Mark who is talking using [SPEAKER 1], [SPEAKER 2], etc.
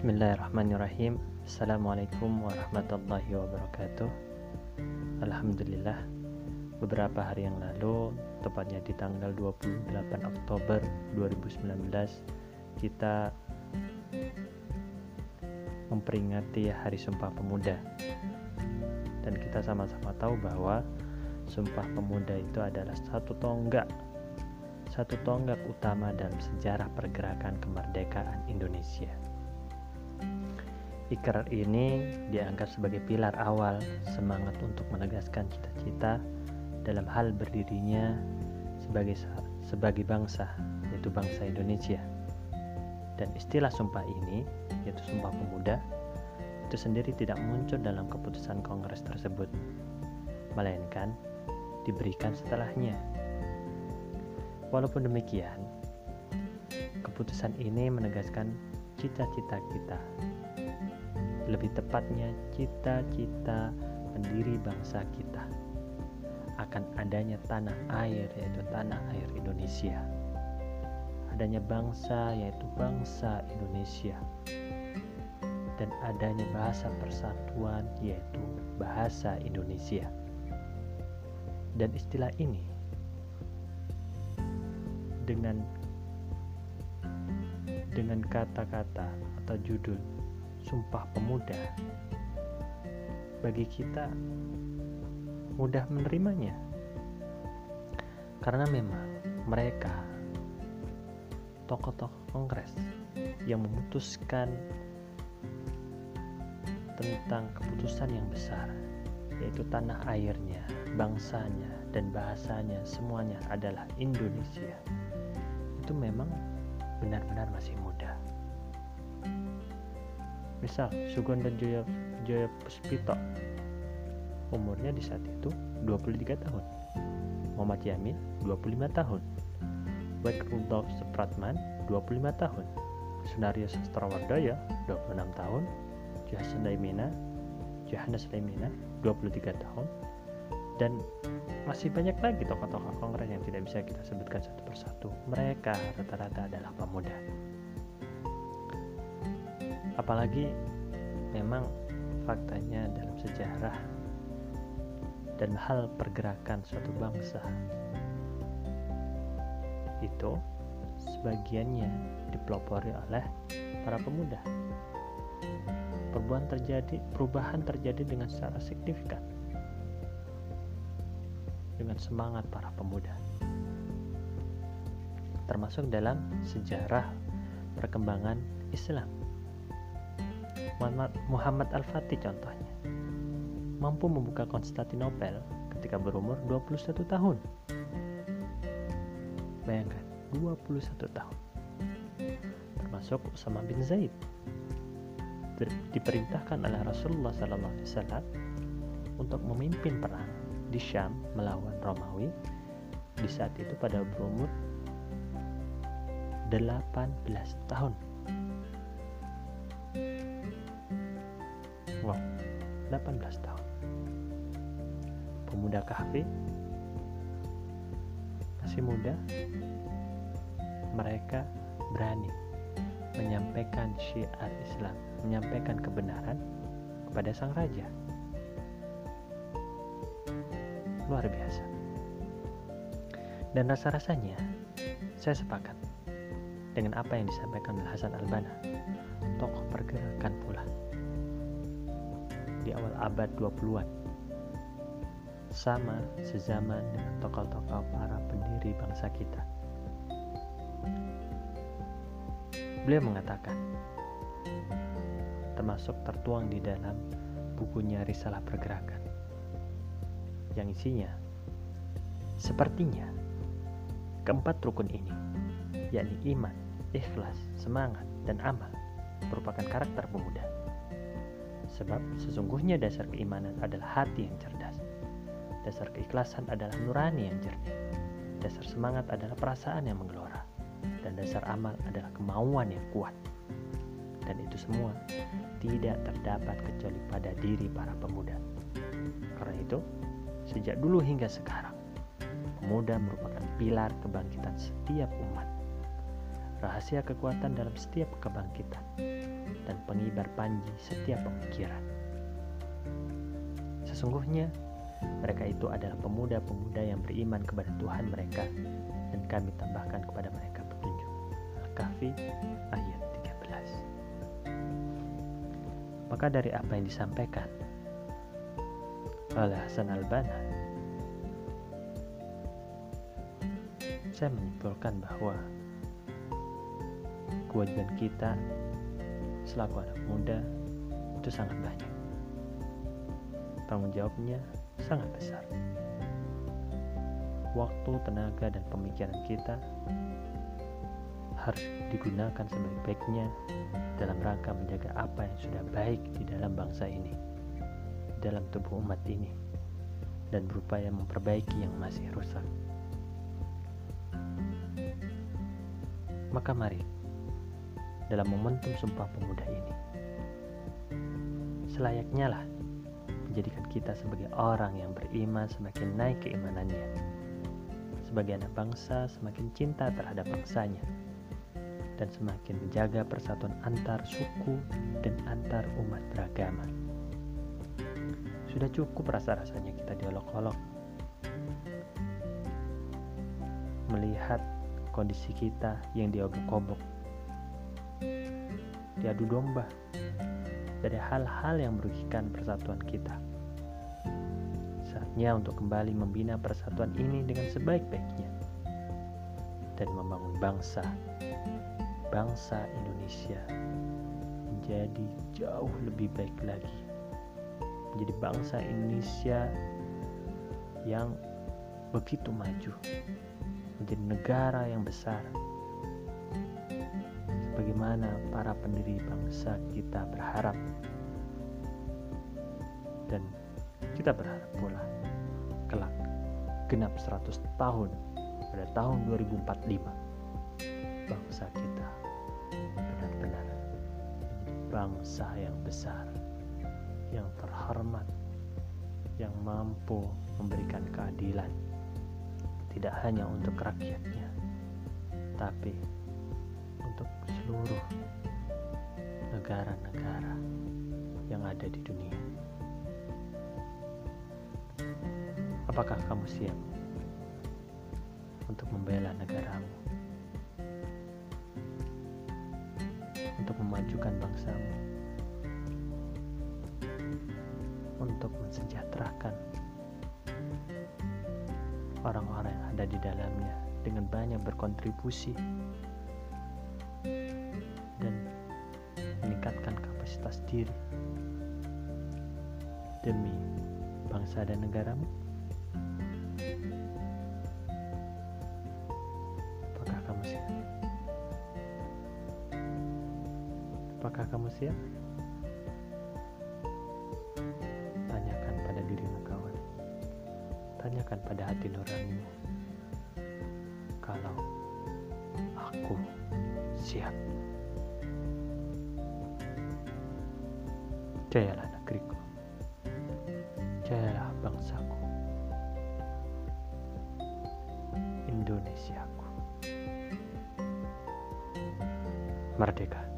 [SPEAKER 1] Bismillahirrahmanirrahim. Assalamualaikum warahmatullahi wabarakatuh. Alhamdulillah Beberapa hari yang lalu Tepatnya di tanggal 28 Oktober 2019 Kita Memperingati Hari Sumpah Pemuda. Dan kita sama-sama tahu bahwa Sumpah Pemuda itu adalah satu tonggak satu tonggak utama dalam sejarah pergerakan kemerdekaan Indonesia. Ikrar ini dianggap sebagai pilar awal semangat untuk menegaskan cita-cita dalam hal berdirinya sebagai sebagai bangsa, yaitu bangsa Indonesia. Dan istilah sumpah ini, yaitu Sumpah Pemuda, itu sendiri tidak muncul dalam keputusan kongres tersebut, melainkan diberikan setelahnya. Walaupun demikian, keputusan ini menegaskan cita-cita kita. Lebih tepatnya cita-cita pendiri bangsa kita. Akan adanya tanah air yaitu tanah air Indonesia. Adanya bangsa yaitu bangsa Indonesia. Dan adanya bahasa persatuan yaitu bahasa Indonesia. Dan istilah ini dengan dengan kata-kata atau judul Sumpah Pemuda, bagi kita mudah menerimanya. Karena memang mereka tokoh-tokoh kongres yang memutuskan tentang keputusan yang besar yaitu tanah airnya, bangsanya, dan bahasanya semuanya adalah Indonesia. Itu memang benar-benar masih muda. Misal Suganda Jaya, Jaya Puspito umurnya di saat itu 23 tahun. Muhammad Yamin 25 tahun. Wek Rudolf Supratman 25 tahun. Sunario Sastrawardaya 26 tahun. Johannes Daimena Johannes Daimena 23 tahun dan masih banyak lagi tokoh-tokoh kongres yang tidak bisa kita sebutkan satu persatu. Mereka rata-rata adalah pemuda. Apalagi memang faktanya dalam sejarah dan hal pergerakan suatu bangsa itu sebagiannya dipelopori oleh para pemuda. Perubahan terjadi perubahan terjadi dengan secara signifikan dengan semangat para pemuda termasuk dalam sejarah perkembangan Islam Muhammad, Al-Fatih contohnya mampu membuka Konstantinopel ketika berumur 21 tahun. Bayangkan, 21 tahun. Termasuk Usama bin Zaid diperintahkan oleh Rasulullah SAW untuk memimpin perang di Syam melawan Romawi di saat itu pada berumur 18 tahun. Wow, 18 tahun. Pemuda kahfi masih muda, mereka berani menyampaikan syiar Islam, menyampaikan kebenaran kepada sang raja. Luar biasa. Dan rasa-rasanya saya sepakat dengan apa yang disampaikan oleh Hasan Albana, tokoh pergerakan pula di awal abad 20-an. Sama sezaman dengan tokoh-tokoh para pendiri bangsa kita. Beliau mengatakan, termasuk tertuang di dalam bukunya Risalah Pergerakan, yang isinya, sepertinya, keempat rukun ini, yakni iman, ikhlas, semangat, dan amal, merupakan karakter pemuda Sebab sesungguhnya dasar keimanan adalah hati yang cerdas. Dasar keikhlasan adalah nurani yang jernih. Dasar semangat adalah perasaan yang menggelora. Dan dasar amal adalah kemauan yang kuat. Dan itu semua tidak terdapat kecuali pada diri para pemuda. Karena itu, sejak dulu hingga sekarang, pemuda merupakan pilar kebangkitan setiap umat. rahasia kekuatan dalam setiap kebangkitan, dan pengibar panji setiap pemikiran. Sesungguhnya, mereka itu adalah pemuda-pemuda yang beriman kepada Tuhan mereka, dan kami tambahkan kepada mereka petunjuk. Al-Kahfi ayat 13 Maka dari apa yang disampaikan oleh Hasan al-Banna, saya menyimpulkan bahwa kewajiban kita selaku anak muda itu sangat banyak. Tanggung jawabnya sangat besar. Waktu, tenaga, dan pemikiran kita harus digunakan sebaik-baiknya dalam rangka menjaga apa yang sudah baik di dalam bangsa ini, dalam tubuh umat ini, dan berupaya memperbaiki yang masih rusak. Maka mari dalam momentum Sumpah Pemuda ini. Selayaknya lah menjadikan kita sebagai orang yang beriman semakin naik keimanannya. Sebagai anak bangsa semakin cinta terhadap bangsanya dan semakin menjaga persatuan antar suku dan antar umat beragama. Sudah cukup rasa-rasanya kita diolok-olok melihat kondisi kita yang diobok-obok diadu domba dari hal-hal yang merugikan persatuan kita. Saatnya untuk kembali membina persatuan ini dengan sebaik-baiknya dan membangun bangsa, bangsa Indonesia menjadi jauh lebih baik lagi. Menjadi bangsa Indonesia yang begitu maju, menjadi negara yang besar, bagaimana para pendiri bangsa kita berharap? Dan kita berharap pula kelak genap 100 tahun pada tahun 2045 bangsa kita benar-benar bangsa yang besar yang terhormat yang mampu memberikan keadilan tidak hanya untuk rakyatnya tapi untuk seluruh negara-negara yang ada di dunia. Apakah kamu siap untuk membela negaramu? Untuk memajukan bangsamu? Untuk mensejahterakan orang-orang yang ada di dalamnya dengan banyak berkontribusi dan meningkatkan kapasitas diri demi bangsa dan negaramu? Apakah kamu siap? Apakah kamu siap? Tanyakan pada hati nuranimu. Kalau aku siap. Jayalah negeriku. Jayalah bangsaku. Indonesiaku. Merdeka.